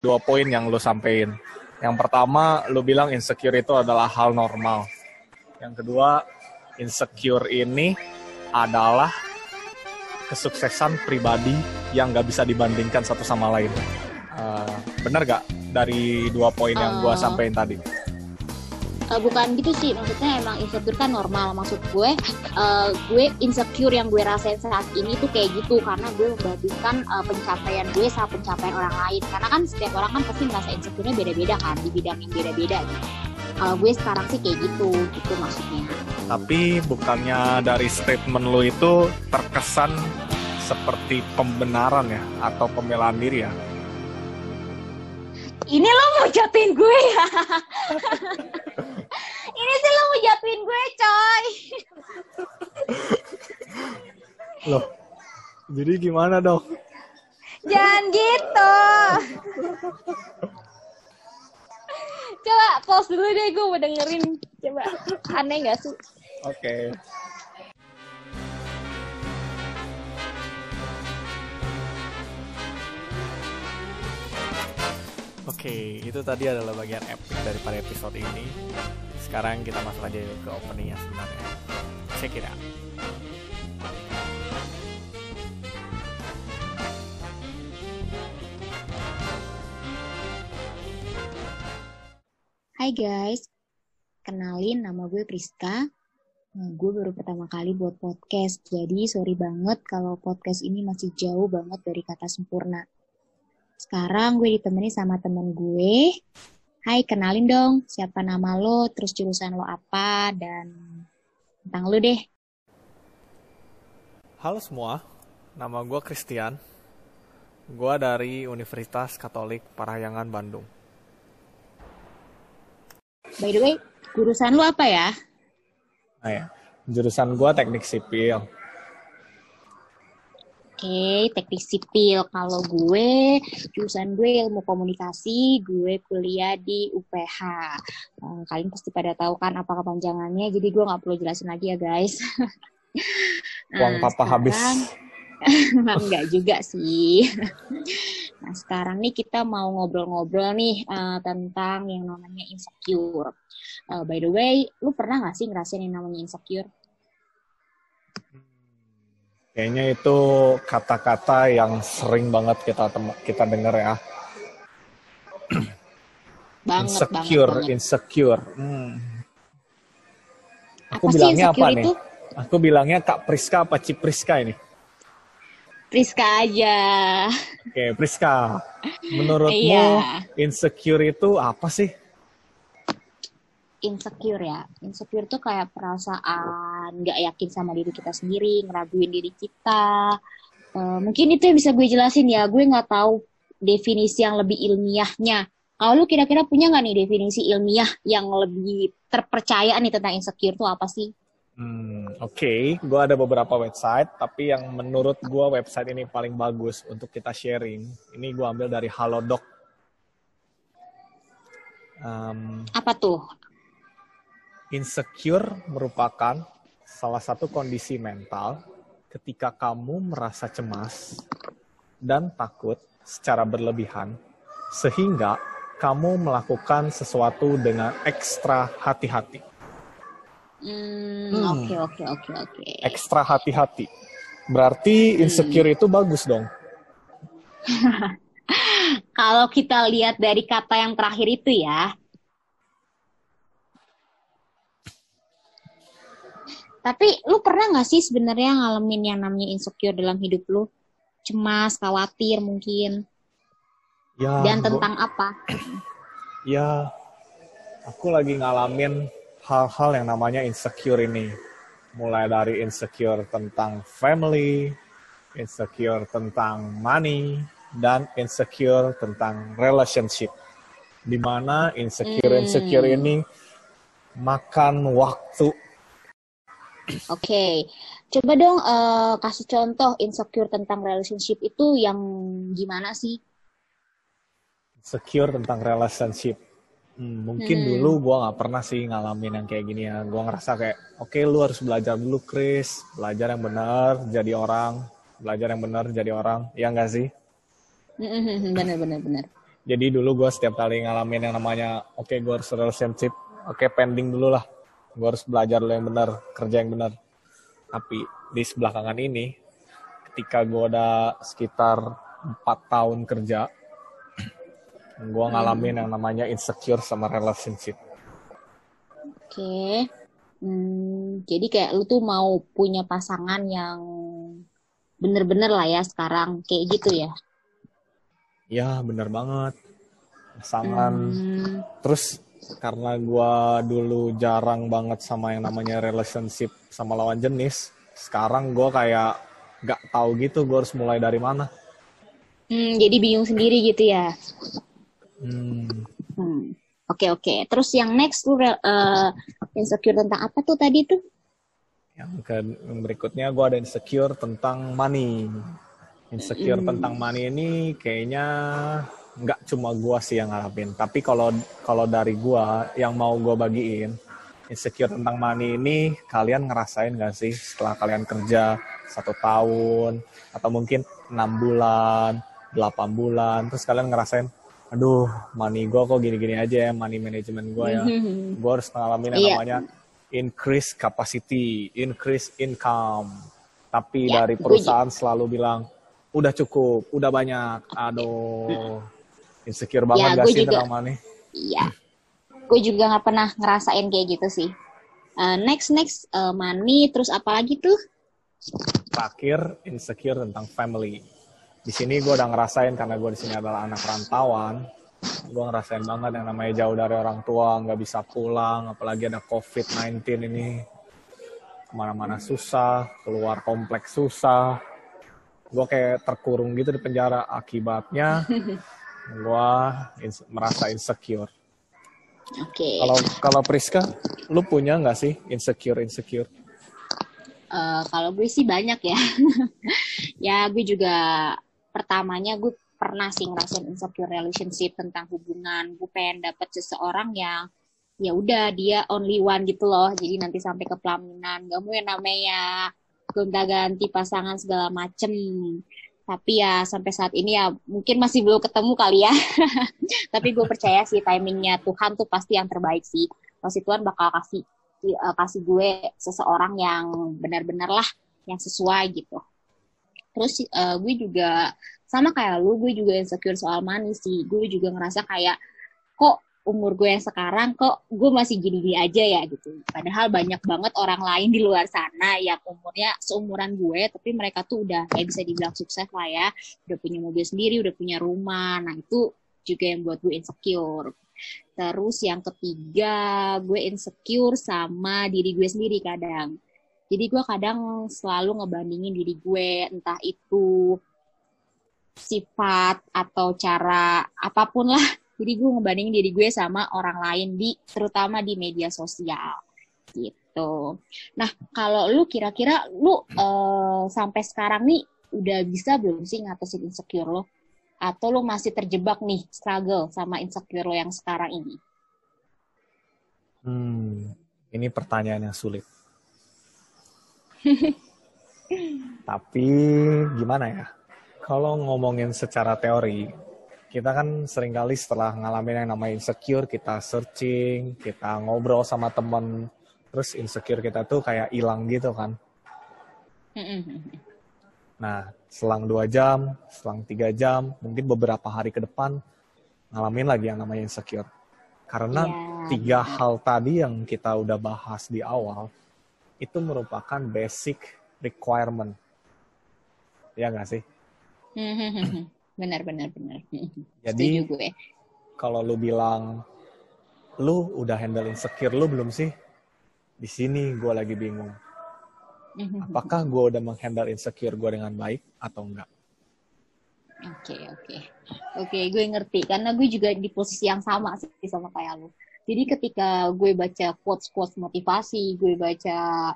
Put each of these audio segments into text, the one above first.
dua poin yang lo sampein. Yang pertama, lo bilang insecure itu adalah hal normal. Yang kedua, insecure ini adalah kesuksesan pribadi yang gak bisa dibandingkan satu sama lain. Uh, bener gak dari dua poin yang gue uh, sampein tadi? Uh, bukan gitu sih, maksudnya emang insecure kan normal. Maksud gue, uh, gue insecure yang gue rasain saat ini tuh kayak gitu karena gue membandingkan uh, pencapaian gue sama pencapaian orang lain. Karena kan setiap orang kan pasti merasa insecure-nya beda-beda kan di bidang yang beda-beda gitu kalau gue sekarang sih kayak gitu gitu maksudnya tapi bukannya dari statement lo itu terkesan seperti pembenaran ya atau pembelaan diri ya ini lo mau jatuhin gue ya ini sih lo mau jatuhin gue coy loh jadi gimana dong jangan gitu Coba pause dulu deh, gue mau dengerin. Coba, aneh gak sih? Oke. Okay. Oke, itu tadi adalah bagian epic daripada episode ini. Sekarang kita masuk aja ke openingnya sebenarnya. Check it out. Hai guys, kenalin nama gue Priska. Nah, gue baru pertama kali buat podcast, jadi sorry banget kalau podcast ini masih jauh banget dari kata sempurna. Sekarang gue ditemani sama temen gue. Hai, kenalin dong siapa nama lo, terus jurusan lo apa, dan tentang lo deh. Halo semua, nama gue Christian. Gue dari Universitas Katolik Parahyangan Bandung. By the way, jurusan lu apa ya? Ah, ya. Jurusan gua teknik sipil. Oke, okay, teknik sipil. Kalau gue, jurusan gue ilmu komunikasi, gue kuliah di UPH. Eh, kalian pasti pada tahu kan apa kepanjangannya, jadi gue nggak perlu jelasin lagi ya guys. Uang nah, papa sekarang, habis. Enggak juga sih. Nah, sekarang nih kita mau ngobrol-ngobrol nih uh, tentang yang namanya insecure. Uh, by the way, lu pernah gak sih ngerasain yang namanya insecure? Kayaknya itu kata-kata yang sering banget kita kita dengar ya. banget, insecure, banget, insecure. Hmm. Aku apa bilangnya apa itu? nih? Aku bilangnya Kak Priska apa Cipriska ini? Priska aja. Oke, Priska. Menurutmu iya. insecure itu apa sih? Insecure ya. Insecure itu kayak perasaan nggak yakin sama diri kita sendiri, ngeraguin diri kita. Uh, mungkin itu yang bisa gue jelasin ya. Gue nggak tahu definisi yang lebih ilmiahnya. Kalau lu kira-kira punya nggak nih definisi ilmiah yang lebih terpercaya nih tentang insecure itu apa sih? Hmm, Oke, okay. gue ada beberapa website, tapi yang menurut gue website ini paling bagus untuk kita sharing. Ini gue ambil dari Halodoc. Um, Apa tuh? Insecure merupakan salah satu kondisi mental ketika kamu merasa cemas dan takut secara berlebihan, sehingga kamu melakukan sesuatu dengan ekstra hati-hati. Hmm, hmm, oke oke oke oke. Ekstra hati-hati. Berarti insecure hmm. itu bagus dong. Kalau kita lihat dari kata yang terakhir itu ya. Tapi lu pernah gak sih sebenarnya ngalamin yang namanya insecure dalam hidup lu? Cemas, khawatir mungkin. Ya, Dan tentang gua... apa? Ya, aku lagi ngalamin hal-hal yang namanya insecure ini. Mulai dari insecure tentang family, insecure tentang money, dan insecure tentang relationship. Di mana insecure-insecure hmm. ini makan waktu. Oke, okay. coba dong uh, kasih contoh insecure tentang relationship itu yang gimana sih? Insecure tentang relationship Hmm, mungkin hmm. dulu gue nggak pernah sih ngalamin yang kayak gini ya. Gue ngerasa kayak, oke okay, lu harus belajar dulu Chris, belajar yang benar, jadi orang, belajar yang benar, jadi orang, ya nggak sih? Bener bener bener. Jadi dulu gue setiap kali ngalamin yang namanya, oke okay, gue harus relationship, oke okay, pending dulu lah. Gue harus belajar dulu yang benar, kerja yang benar. Tapi di sebelakangan ini, ketika gue udah sekitar empat tahun kerja, gue ngalamin hmm. yang namanya insecure sama relationship. Oke. Okay. Hmm, jadi kayak lu tuh mau punya pasangan yang bener-bener lah ya sekarang kayak gitu ya? Ya bener banget. Pasangan. Hmm. Terus karena gue dulu jarang banget sama yang namanya relationship sama lawan jenis, sekarang gue kayak gak tahu gitu gue harus mulai dari mana. Hmm, jadi bingung sendiri gitu ya? Hmm. hmm. Oke okay, oke. Okay. Terus yang next tuh uh, insecure tentang apa tuh tadi tuh? Yang ke berikutnya gue ada insecure tentang money insecure mm. tentang money ini kayaknya nggak cuma gue sih yang ngalamin tapi kalau kalau dari gue yang mau gue bagiin insecure tentang money ini kalian ngerasain gak sih setelah kalian kerja satu tahun atau mungkin enam bulan delapan bulan terus kalian ngerasain aduh money gue kok gini-gini aja ya money management gue ya gue harus ngalamin yang yeah. namanya increase capacity increase income tapi yeah, dari perusahaan selalu bilang udah cukup, udah banyak. Aduh, insecure banget ya, gak sih tentang money? Iya, gue juga nggak pernah ngerasain kayak gitu sih. Uh, next next uh, money, terus apa lagi tuh? Terakhir insecure tentang family. Di sini gue udah ngerasain karena gue di sini adalah anak rantauan. Gue ngerasain banget yang namanya jauh dari orang tua, nggak bisa pulang, apalagi ada COVID-19 ini. Ke mana-mana susah, keluar kompleks susah, gue kayak terkurung gitu di penjara akibatnya gue ins merasa insecure. Oke. Okay. Kalau kalau Priska, lu punya nggak sih insecure insecure? Uh, kalau gue sih banyak ya. ya gue juga pertamanya gue pernah sih ngerasain insecure relationship tentang hubungan. Gue pengen dapet seseorang yang ya udah dia only one gitu loh. Jadi nanti sampai ke pelaminan. Gak mau yang namanya gonta-ganti pasangan segala macem tapi ya sampai saat ini ya mungkin masih belum ketemu kali ya. Tapi gue percaya sih timingnya Tuhan tuh pasti yang terbaik sih. Pasti Tuhan bakal kasih uh, kasih gue seseorang yang benar-benar lah yang sesuai gitu. Terus uh, gue juga sama kayak lu gue juga insecure soal manis sih. Gue juga ngerasa kayak kok umur gue yang sekarang kok gue masih gini-gini aja ya gitu. Padahal banyak banget orang lain di luar sana yang umurnya seumuran gue, tapi mereka tuh udah kayak bisa dibilang sukses lah ya. Udah punya mobil sendiri, udah punya rumah. Nah itu juga yang buat gue insecure. Terus yang ketiga, gue insecure sama diri gue sendiri kadang. Jadi gue kadang selalu ngebandingin diri gue, entah itu sifat atau cara apa pun lah jadi gue ngebandingin diri gue sama orang lain di terutama di media sosial gitu. Nah kalau lu kira-kira lu uh, sampai sekarang nih udah bisa belum sih ngatasin insecure lo? Atau lu masih terjebak nih struggle sama insecure lo yang sekarang ini? Hmm, ini pertanyaan yang sulit. Tapi gimana ya? Kalau ngomongin secara teori, kita kan sering kali setelah ngalamin yang namanya insecure, kita searching, kita ngobrol sama temen, terus insecure kita tuh kayak hilang gitu kan. Nah, selang dua jam, selang tiga jam, mungkin beberapa hari ke depan, ngalamin lagi yang namanya insecure. Karena yeah. tiga hal tadi yang kita udah bahas di awal, itu merupakan basic requirement. Ya nggak sih? benar benar benar. Jadi gue. kalau lu bilang lu udah handle insecure lu belum sih? Di sini gue lagi bingung. Apakah gue udah menghandle insecure gue dengan baik atau enggak? Oke okay, oke. Okay. oke okay, gue ngerti. Karena gue juga di posisi yang sama sih sama kayak lu. Jadi ketika gue baca quotes quotes motivasi gue baca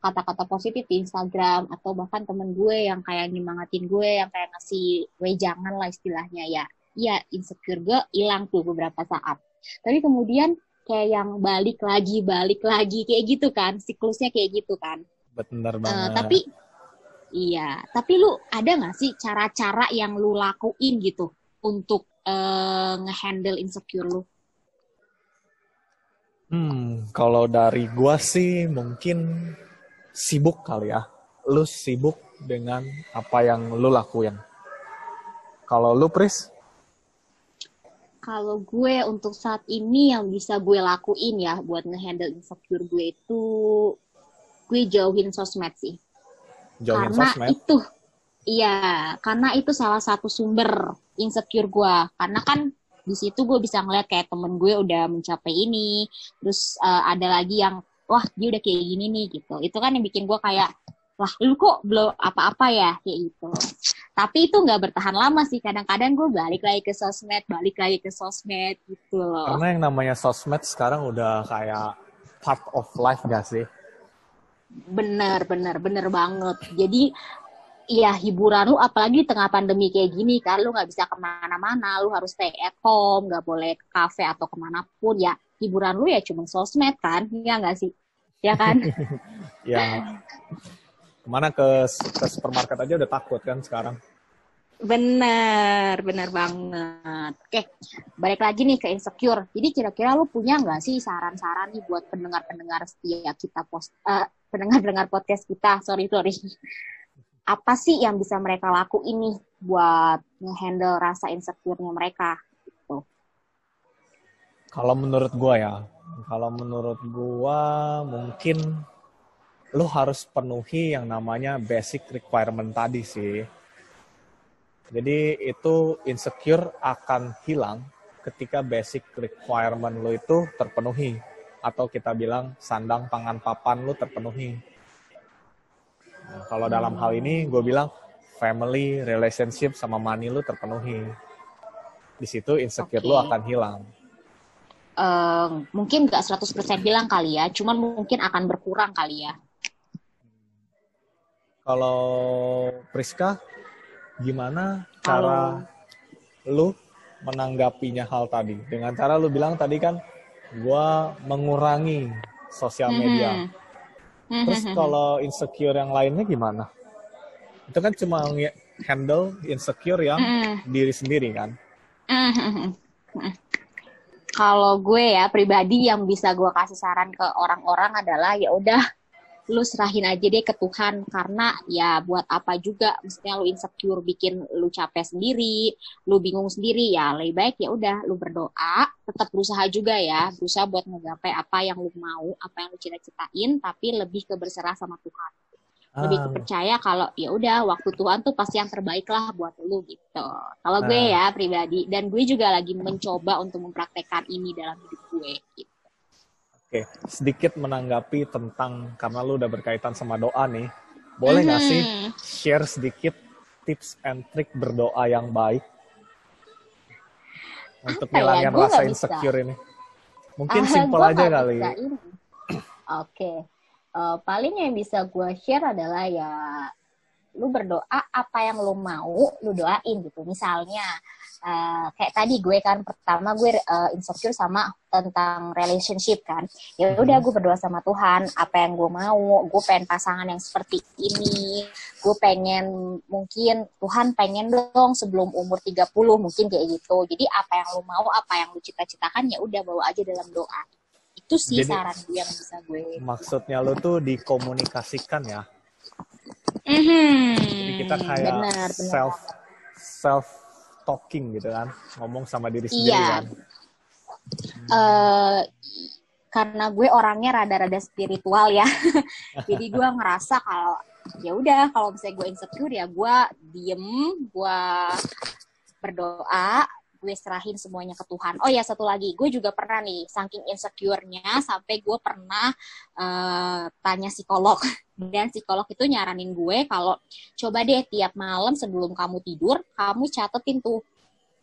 kata-kata uh, positif di Instagram atau bahkan temen gue yang kayak nyemangatin gue yang kayak ngasih jangan lah istilahnya ya. Iya insecure gue hilang tuh beberapa saat. Tapi kemudian kayak yang balik lagi balik lagi kayak gitu kan siklusnya kayak gitu kan. Benar eh, banget. uh, tapi iya tapi lu ada nggak sih cara-cara yang lu lakuin gitu untuk uh, ngehandle insecure lu? Hmm, kalau dari gua sih mungkin sibuk kali ya. Lu sibuk dengan apa yang lu lakuin. Kalau lu, Pris? Kalau gue untuk saat ini yang bisa gue lakuin ya buat ngehandle insecure gue itu gue jauhin sosmed sih. Jauhin karena sosmed? itu, iya, karena itu salah satu sumber insecure gue. Karena kan di situ gue bisa ngeliat kayak temen gue udah mencapai ini terus uh, ada lagi yang wah dia udah kayak gini nih gitu. Itu kan yang bikin gue kayak wah lu kok belum apa-apa ya? Kayak gitu. Tapi itu nggak bertahan lama sih. Kadang-kadang gue balik lagi ke sosmed balik lagi ke sosmed gitu loh. Karena yang namanya sosmed sekarang udah kayak part of life gak sih? Bener bener bener banget. Jadi Iya hiburan. Lu apalagi tengah pandemi kayak gini kan lu nggak bisa ke mana-mana. Lu harus stay at home nggak boleh ke kafe atau ke mana pun ya hiburan lu ya cuma sosmed kan ya nggak sih? Ya kan? Ya. Ke mana ke ke supermarket aja udah takut kan sekarang. Bener bener banget. Oke balik lagi nih ke insecure. Jadi kira-kira lu punya nggak sih saran-saran nih buat pendengar-pendengar setia kita post uh, pendengar-pendengar podcast kita? Sorry sorry apa sih yang bisa mereka laku ini buat ngehandle rasa insecure-nya mereka gitu. Kalau menurut gua ya, kalau menurut gua mungkin lu harus penuhi yang namanya basic requirement tadi sih. Jadi itu insecure akan hilang ketika basic requirement lu itu terpenuhi atau kita bilang sandang pangan papan lu terpenuhi kalau dalam hal ini gue bilang family, relationship sama money lu terpenuhi. Di situ insecure okay. lu akan hilang. Uh, mungkin gak 100% hilang kali ya, cuman mungkin akan berkurang kali ya. Kalau Priska, gimana cara lu menanggapinya hal tadi? Dengan cara lu bilang tadi kan, gue mengurangi sosial media. Mm -hmm Terus mm-hmm. kalau insecure yang lainnya gimana? Itu kan cuma handle insecure yang mm-hmm. diri sendiri kan? Mm-hmm. Kalau gue ya pribadi yang bisa gue kasih saran ke orang-orang adalah ya udah lu serahin aja deh ke Tuhan karena ya buat apa juga mestinya lu insecure bikin lu capek sendiri lu bingung sendiri ya lebih baik ya udah lu berdoa tetap berusaha juga ya berusaha buat menggapai apa yang lu mau apa yang lu cita-citain tapi lebih ke berserah sama Tuhan lebih ah. percaya kalau ya udah waktu Tuhan tuh pasti yang terbaik lah buat lu gitu. Kalau gue ah. ya pribadi dan gue juga lagi mencoba untuk mempraktekkan ini dalam hidup gue gitu. Oke, sedikit menanggapi tentang karena lu udah berkaitan sama doa nih. Boleh nggak mm-hmm. sih share sedikit tips and trick berdoa yang baik untuk ya? ngilangin ya? rasa insecure bisa. ini? Mungkin uh, simple aja kali. Oke, okay. uh, eh, paling yang bisa gue share adalah ya lu berdoa apa yang lu mau, lu doain gitu. Misalnya uh, kayak tadi gue kan pertama gue uh, insecure sama tentang relationship kan ya udah hmm. gue berdoa sama Tuhan apa yang gue mau gue pengen pasangan yang seperti ini gue pengen mungkin Tuhan pengen dong sebelum umur 30 mungkin kayak gitu jadi apa yang lu mau apa yang lu cita-citakan ya udah bawa aja dalam doa itu sih jadi, saran gue yang bisa gue maksudnya lu tuh dikomunikasikan ya mm-hmm. jadi kita kayak benar, benar. self self talking gitu kan. Ngomong sama diri sendiri iya. kan. Uh, karena gue orangnya rada-rada spiritual ya. Jadi gue ngerasa kalau ya udah kalau misalnya gue insecure ya gue diem gue berdoa gue serahin semuanya ke Tuhan. Oh ya satu lagi, gue juga pernah nih saking insecure-nya sampai gue pernah uh, tanya psikolog. Dan psikolog itu nyaranin gue kalau coba deh tiap malam sebelum kamu tidur kamu catetin tuh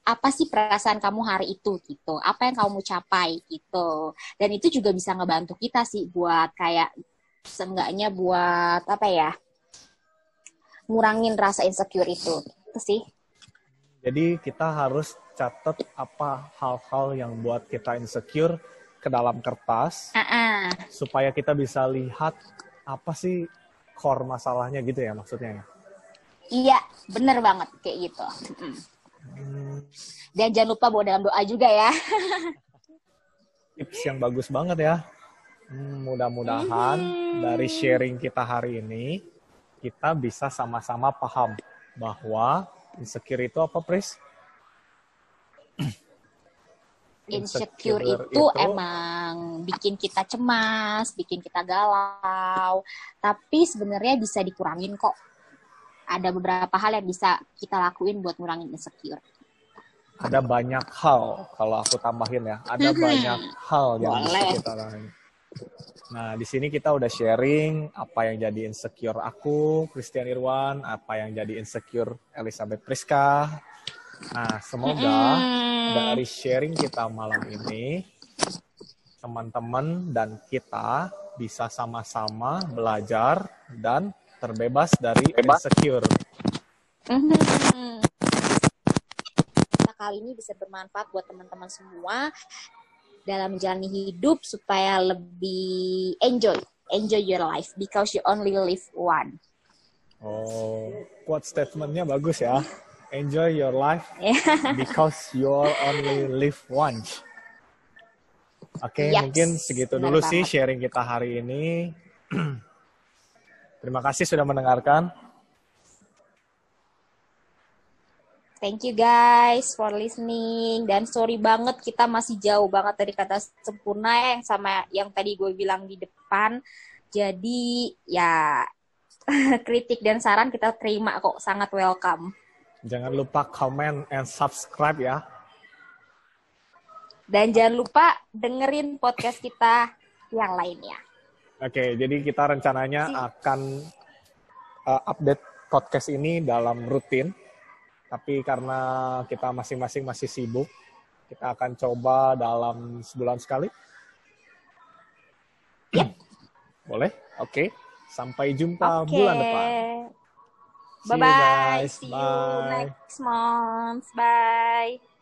apa sih perasaan kamu hari itu? Gitu. Apa yang kamu capai? Gitu. Dan itu juga bisa ngebantu kita sih buat kayak seenggaknya buat apa ya ngurangin rasa insecure itu. Itu sih. Jadi kita harus catat apa hal-hal yang buat kita insecure ke dalam kertas uh -uh. supaya kita bisa lihat apa sih core masalahnya gitu ya maksudnya ya iya bener banget kayak gitu. Hmm, Dan jangan lupa bawa dalam doa juga ya. tips yang bagus banget ya. Hmm, mudah-mudahan Mhm. dari sharing kita hari ini kita bisa sama-sama paham bahwa insecure itu apa, Pris? Insecure itu, emang bikin kita cemas, bikin kita galau. Tapi sebenarnya bisa dikurangin kok. Ada beberapa hal yang bisa kita lakuin buat ngurangin insecure. ada banyak hal kalau aku tambahin ya ada Mhm. banyak hal yang bisa Boleh. kita lakuin nah di sini kita udah sharing apa yang jadi insecure aku Christian Irwan apa yang jadi insecure Elizabeth Priska nah semoga dari sharing kita malam ini teman-teman dan kita bisa sama-sama belajar dan terbebas dari insecure Mhm. Kita kali ini bisa bermanfaat buat teman-teman semua dalam menjalani hidup supaya lebih enjoy, enjoy your life because you only live one. Oh, quote statementnya bagus ya. Enjoy your life because you only live once. Oke, Yes, mungkin segitu benar dulu sih banget. sharing kita hari ini. Terima kasih sudah mendengarkan. Thank you guys for listening dan sorry banget kita masih jauh banget dari kata sempurna yang sama yang tadi gue bilang di depan. Jadi ya kritik dan saran kita terima kok sangat welcome. Jangan lupa comment and subscribe ya. Dan jangan lupa dengerin podcast kita yang lainnya. Oke, jadi kita rencananya Si- akan uh, update podcast ini dalam rutin. Tapi karena kita masing-masing masih sibuk, kita akan coba dalam sebulan sekali. Boleh? Oke. Sampai jumpa Oke. bulan depan. Bye bye. See you, guys. See bye. you next month. Bye.